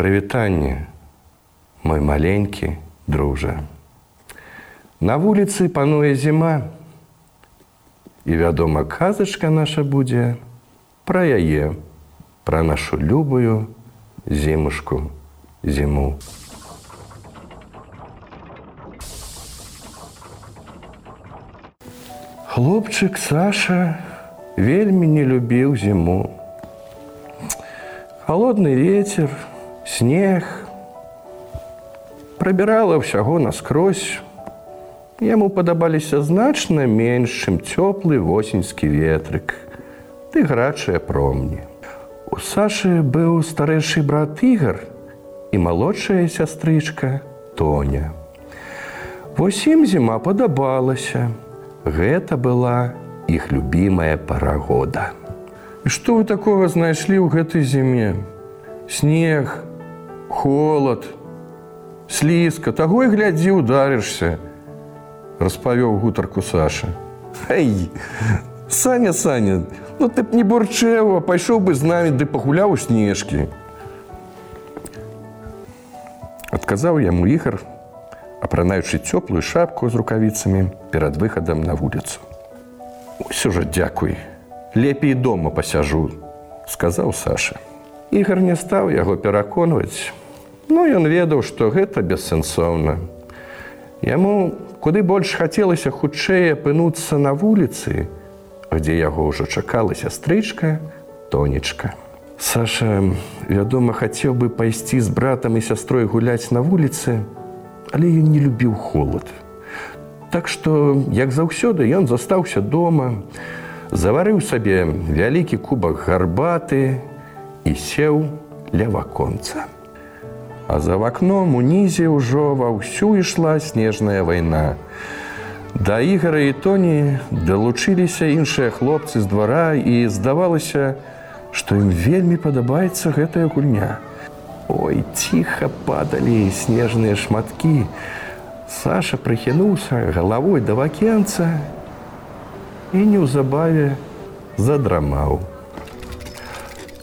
Прывітанне, мой маленькі дружа. На вуліцы пануе зіма. І вядома, казачка наша будзе пра яе, пра нашу любую зімушку зіму. Хлопчык Саша вельмі не любіў зіму. Холодны ветер, снег прабірала ўсяго наскрозь. Яму падабаліся значна менш, чым цёплы восеньскі ветрык, ты гарачыя промні. У Сашы быў старэйшы брат Ігар і малодшая сястрычка Тоня. Восім зіма падабалася. Гэта была іх любімая пара года. І што вы такога знайшлі ў гэтай зіме? Снег, холод, слізка, таго і глядзі ударышся, распавёў гутарку Саша. Эй, Саня, Саня, ну ты б не бурчэва, пайшоў бы з намі ды пагуляў у снежкі. Адказаў яму ігар, апранаючы цёплую шапку з рукавіцамі перад выхадам на вуліцу. Усё жа дзякуй, лепей дома пасяжу, сказаў Саша. Ігар не стаў яго пераконваць. Ну ён ведаў, што гэта бессэнсоўна. Яму куды больш хацелася хутчэй апынуцца на вуліцы, дзе яго ўжо чакала сястрычка, тонечка. Саша, вядома, хацеў бы пайсці з братам і сястрой гуляць на вуліцы, але ён не любіў холод. Так што, як заўсёды ён застаўся дома, заварыў сабе вялікі кубак гарбаты і сеў ля ваконца. А за вакном унізе ўжо ва ўсю ішла снежная вайна. Да ігара і тоні далучыліся іншыя хлопцы з двара і здавалася, што ім вельмі падабаецца гэтая гульня. Ой, ціха падалі снежныя шматкі. Саша прыхінуўся галавой да вакенца і неўзабаве задрамаў.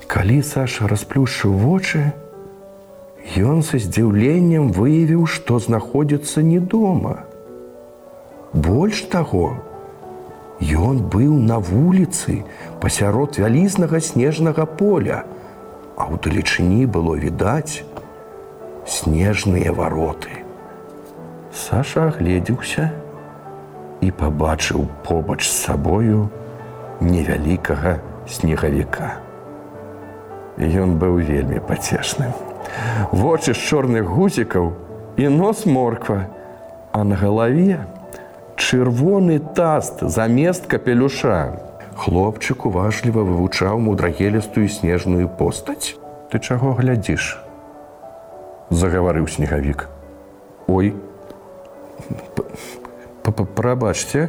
Калі Саша расплюшыў вочы, ён са здзіўленнем выявіў, што знаходзіцца не дома. Больш таго, Ён быў на вуліцы пасярод вялізнага снежнага поля, а ў далечыні было відаць снежныя вароты. Саша агледзеўся і пабачыў побач з сабою невялікага снегавіка. Ён быў вельмі пацешным. Вочы з чорных гузікаў і нос морква, а на галаве чырвоны таст замест капелюша. Хлопчык уважліва вывучаў мудрагелістую снежную постаць. Ты чаго глядзіш? Загаварыў снегавік. Ой, прабачце,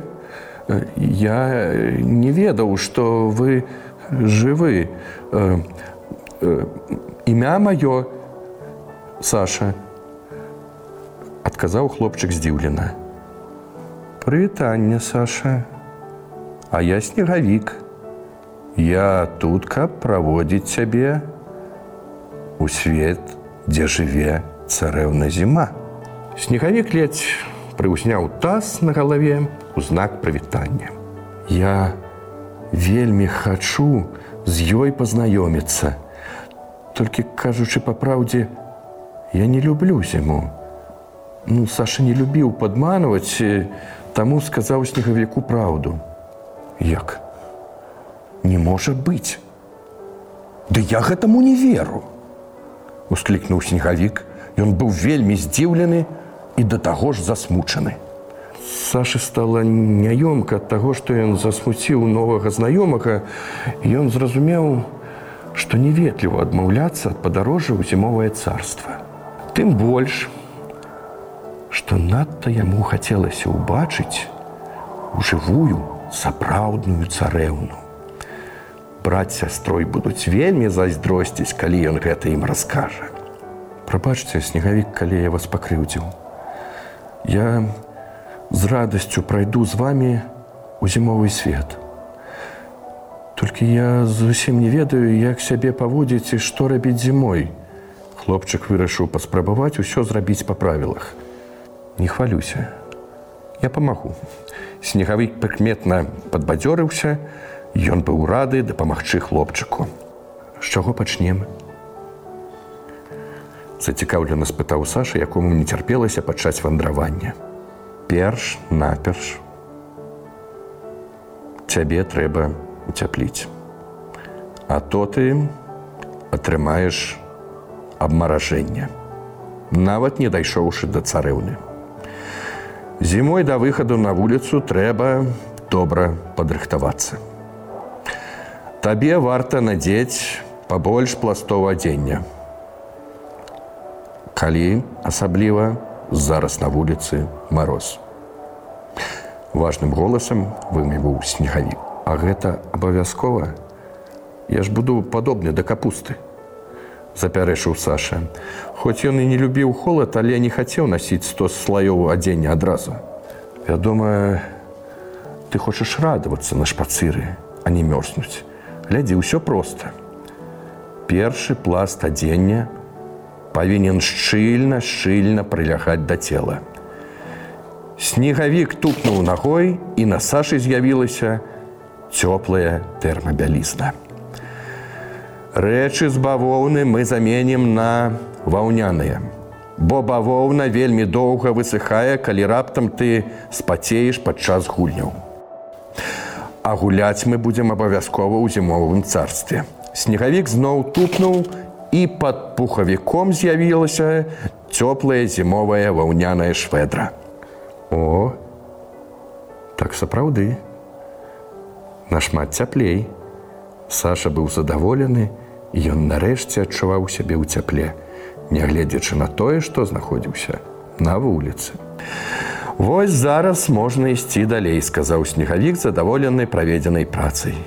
я не ведаў, што вы жывы. Імя маё Саша адказаў хлопчык здзіўлена. Прывітанне, Саша, А я снегавік. Я тут, каб праводзіць цябе у свет, дзе жыве царэўна зіма. Снегавік ледзь прыўзняў таз на галаве у знак прывітання. Я вельмі хачу з ёй пазнаёміцца. Толькі кажучы па праўдзе, я не люблю зіму. Ну, Саша не любіў падманваць, таму сказаў снегавіку праўду. Як? Не можа быць. Ды я гэтаму не веру. Усклікнуў снегавік, Ён быў вельмі здзіўлены і да таго ж засмучаны. Сашы стала няёмка ад таго, што ён засмуціў новага знаёмага, ён зразумеў, што неветліва адмаўляцца ад падарожжа ў зімовае царства. Тым больш, што надта яму хацелася ўбачыць у жывую сапраўдную царэўну. Браць сястрой будуць вельмі зайздросціць, калі ён гэта ім раскажа. Прабачце снегавік, калі я вас пакрыўдзіў. Я з радасцю прайду з вами у зімовы свет. Толькі я зусім не ведаю, як сябе паводзіць і што рабіць зімой. Хлопчык вырашыў паспрабаваць усё зрабіць па правілах. Не хвалюся. Я памагу. Снегавік прыкметна падбадзёрыўся, Ён быў рады дапамагчы хлопчыку. З чаго пачнем? Зацікаўлена спытаў Саша, якому не цярпелася пачаць вандравання. Перш наперш. Цябе трэба уцяпліць. А то ты атрымаеш абмаражэнне. Нават не дайшоўшы да царэўны. Зімой да выхаду на вуліцу трэба добра падрыхтавацца. Табе варта надзець пабольш пластоў адзення. Калі асабліва зараз на вуліцы мароз. Важным голасам выміваў снегавік. А гэта абавязкова. Я ж буду падобны да капусты. Запярэшыў Саша. Хоць ён і не любіў холад, але не хацеў насіць сто слаёў адзення адразу. Вядома, ты хочаш радавацца на шпацыры, а не мёрзнуць глядзі ўсё проста першы пласт адзення павінен шчыльна шчыльна прылягаць да цела снегавік тупнуў ногой і на сашы з'явілася цёплая тэрмабялізна рэчы з бавоўны мы заменім на ваўняныя бо бавоўна вельмі доўга высыхае калі раптам ты спацееш падчас гульняў а гуляць мы будзем абавязкова ў зімовым царстве. Снегавік зноў тупнуў і пад пухавіком з'явілася цёплая зімовая ваўняная шведра. О, так сапраўды. Нашмат цяплей. Саша быў задаволены, ён нарэшце адчуваў сябе ў цяпле, нягледзячы на тое, што знаходзіўся на вуліцы. Вось зараз можна ісці далей, сказаў снегавік задаволенай праведзенай працай.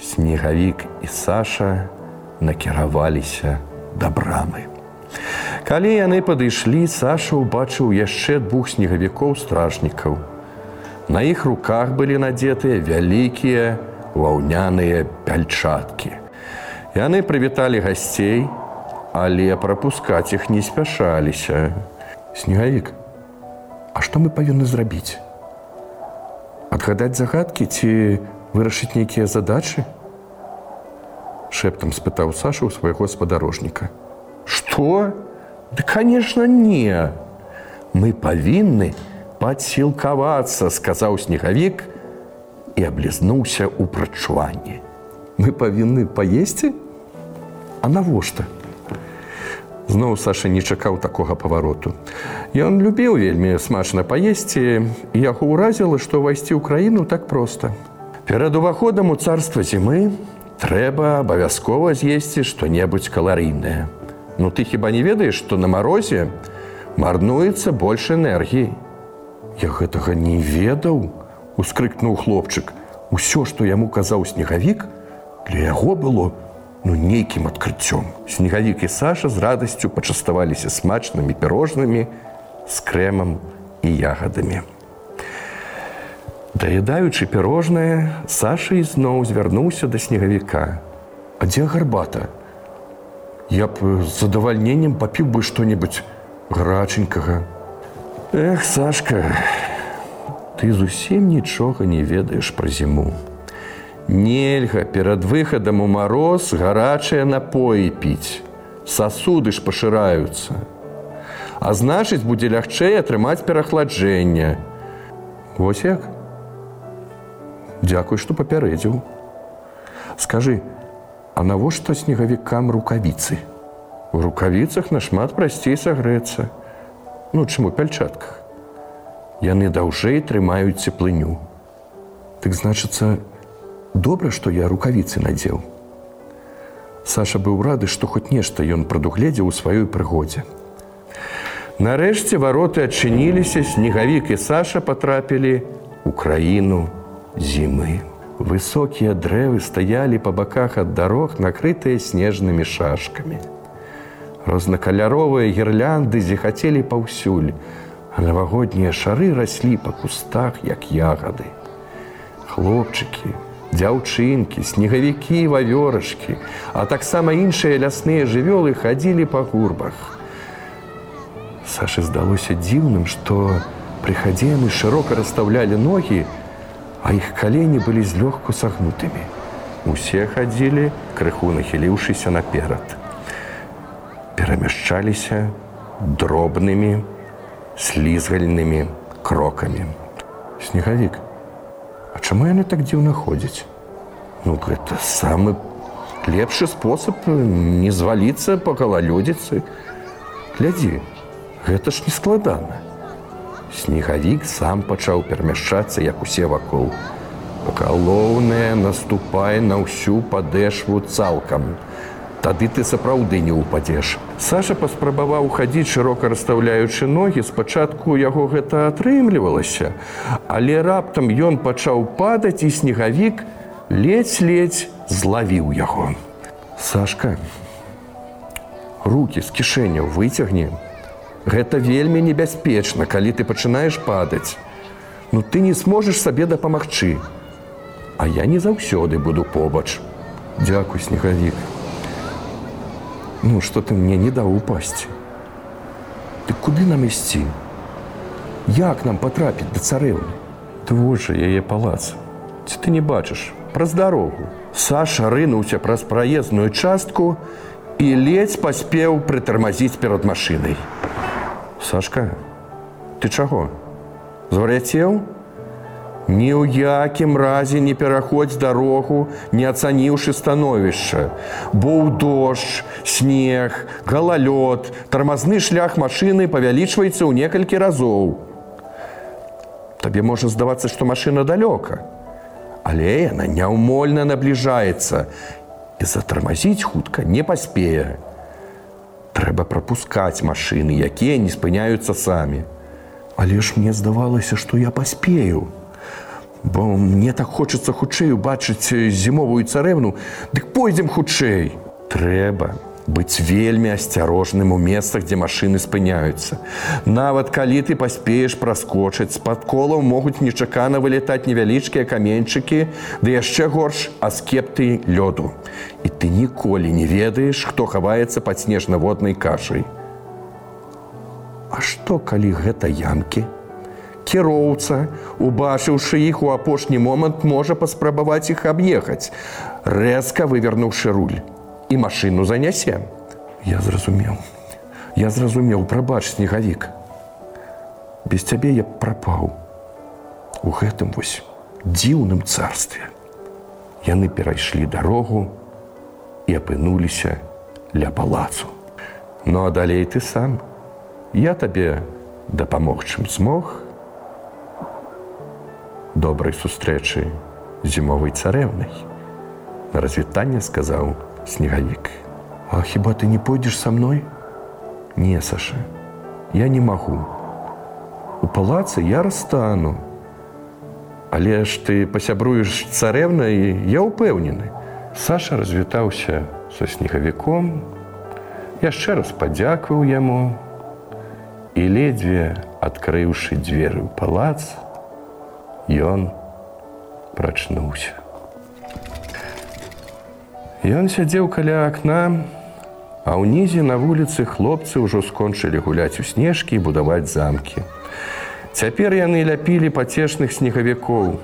Снегавік і Саша накіраваліся да брамы. Калі яны падышлі, Саша ўбачыў яшчэ двух снегавікоў стражнікаў. На іх руках былі надзетыя вялікія ваўняныя пяльчаткі. Яны прывіталі гасцей, але прапускаць іх не спяшаліся. Снегавік, А што мы павінны зрабіць? Адгадаць загадкі ці вырашыць нейкія задачы? Шэптам спытаў Саша ў свайго спадарожніка. Што? Да конечно не. Мы павінны падсілкавацца, сказаў снегавік і аблізнуўся ў прачуванні. Мы павінны паесці? А навошта? Зноў Саша не чакаў такога павароту. Ён любіў вельмі смачна паесці, і яго ўразіла, што ўвайсці ў краіну так проста. Перад уваходам у царства зімы трэба абавязкова з'есці што-небудзь каларыйнае. Ну ты хіба не ведаеш, што на марозе марнуецца больш энергіі. Я гэтага не ведаў, ускрыкнуў хлопчык. Усё, што яму казаў снегавік, для яго было ну нейкім адкрыццём. Снегавік і Саша з радасцю пачаставаліся смачнымі пірожнымі з крэмам і ягадамі. Даядаючы пірожнае, Саша ізноў звярнуўся да снегавіка. А дзе гарбата? Я б з задавальненнем папіў бы што-небудзь граченькага. Эх, Сашка, ты зусім нічога не ведаеш пра зіму. Нельга перад выхадам у мароз гарачыя напоі піць. Сасуды ж пашыраюцца. А значыць, будзе лягчэй атрымаць перахладжэнне. Вось як? Дзякуй, што папярэдзіў. Скажы, а навошта снегавікам рукавіцы? У рукавіцах нашмат прасцей сагрэцца. Ну чым у пяльчатках. Яны даўжэй трымаюць цеплыню. Так значыцца, Добра, што я рукавіцы надзеў. Саша быў рады, што хоць нешта ён прадугледзеў у сваёй прыгодзе. Нарэшце вароты адчыніліся, снегавік і Саша патрапілі ў краіну зімы. Высокія дрэвы стаялі па баках ад дарог, накрытыя снежнымі шашкамі. Рознакаляровыя гірлянды зіхацелі паўсюль, а навагоднія шары раслі па кустах, як ягады. Хлопчыкі, дзяўчынкі, снегавікі, вавёрачкі, а таксама іншыя лясныя жывёлы хадзілі па гурбах. Сашы здалося дзіўным, што пры хадзе яны шырока расстаўлялі ногі, а іх калені былі злёгку сагнутымі. Усе хадзілі, крыху нахіліўшыся наперад. Перамяшчаліся дробнымі, слізгальнымі крокамі. Снегавік, А чаму яны так дзіўна ходзяць? Ну гэта самы лепшы спосаб не зваліцца па галалёдзіцы. Глядзі, гэта ж не складана. Снегавік сам пачаў перамяшчацца, як усе вакол. Галоўнае наступае на ўсю падэшву цалкам. Тады ты сапраўды не ўпадзеш. Саша паспрабаваў хадзіць шырока расстаўляючы ногі, спачатку яго гэта атрымлівалася, але раптам ён пачаў падаць і снегавік ледзь-ледзь злавіў яго. Сашка, руки з кішэняў выцягне. Гэта вельмі небяспечна, калі ты пачынаеш падаць. Ну ты не сможаш сабе дапамагчы. А я не заўсёды буду побач. Дзякуй, снегавік. Ну, что ты мне не даў упасці. Ты куды нам ісці? Як нам патрапіць да царэўны? Твой жа яе палац. Ці ты не бачыш праз дарогу. Саша рынуўся праз праезную частку і ледзь паспеў прытармазіць перад машынай. Сашка, ты чаго? Звар'яцеў? Ні ў якім разе не пераходзь дарогу, не ацаніўшы становішча. Боў дождж, снег, галалёд, тармазны шлях машыны павялічваецца ў некалькі разоў. Табе можа здавацца, што машына далёка. Але яна няўмольна набліжаецца і затармазіць хутка не паспее. Трэба прапускаць машыны, якія не спыняюцца самі. Але ж мне здавалася, што я паспею. Бо мне так хочацца хутчэй убачыць зімовую царэвну, дык пойдзем хутчэй. Трэба быць вельмі асцярожным у месцах, дзе машыны спыняюцца. Нават калі ты паспееш праскочыць, з-пад колаў могуць нечакана вылетаць невялічкія каменьчыкі, ды яшчэ горш аскепты лёду. І ты ніколі не ведаеш, хто хаваецца пад снежна-воднай кашай. А што, калі гэта янкі? Кіроўца, убачыўшы іх у апошні момант можа паспрабаваць іх аб'ехаць, рэзка вывернуўшы руль і машыну занясе. Я зразумеў. Я зразумеў, прабач снегавік. Без цябе я прапаў у гэтым вось дзіўным царстве. Яны перайшлі дарогу і апынуліся ля палацу. Ну а далей ты сам. Я табе дапамог чым змог, добрай сустрэчы зімовай царэўнай. На развітанне сказаў снегавік. А хіба ты не пойдзеш са мной? Не, Саша, я не магу. У палацы я расстану. Але ж ты пасябруеш царэўнай, я ўпэўнены. Саша развітаўся са снегавіком, яшчэ раз падзякваў яму і ледзьве адкрыўшы дзверы ў палац, ён прачнуўся. Ён сядзеў каля акна, а ўнізе на вуліцы хлопцы ўжо скончылі гуляць у снежкі і будаваць замкі. Цяпер яны ляпілі пацешных снегавікоў.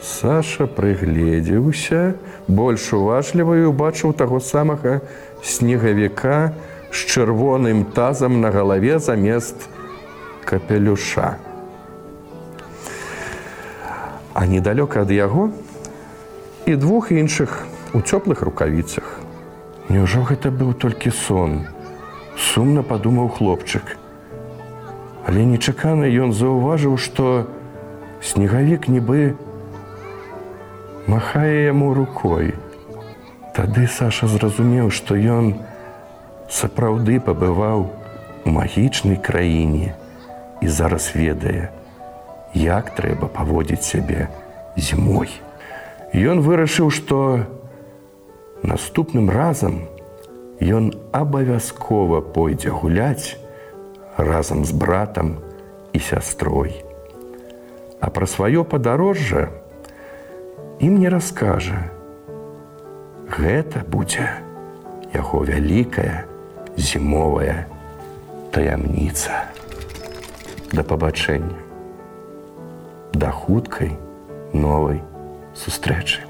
Саша прыгледзеўся, больш уважліваю убачыў таго самага снегавіка з чырвоным тазам на галаве замест капелюша а недалёка ад яго і двух іншых у цёплых рукавіцах. Няўжо гэта быў толькі сон. Сумна падумаў хлопчык. Але нечакана ён заўважыў, што снегавік нібы махае яму рукой. Тады Саша зразумеў, што ён сапраўды пабываў у магічнай краіне і зараз ведае, як трэба паводзіць сябе зімой. Ён вырашыў, што наступным разам ён абавязкова пойдзе гуляць разам з братам і сястрой. А пра сваё падарожжа і мне раскажа. Гэта будзе яго вялікая зімовая таямніца. Да пабачэння. Да хуткай новай сустрэчы.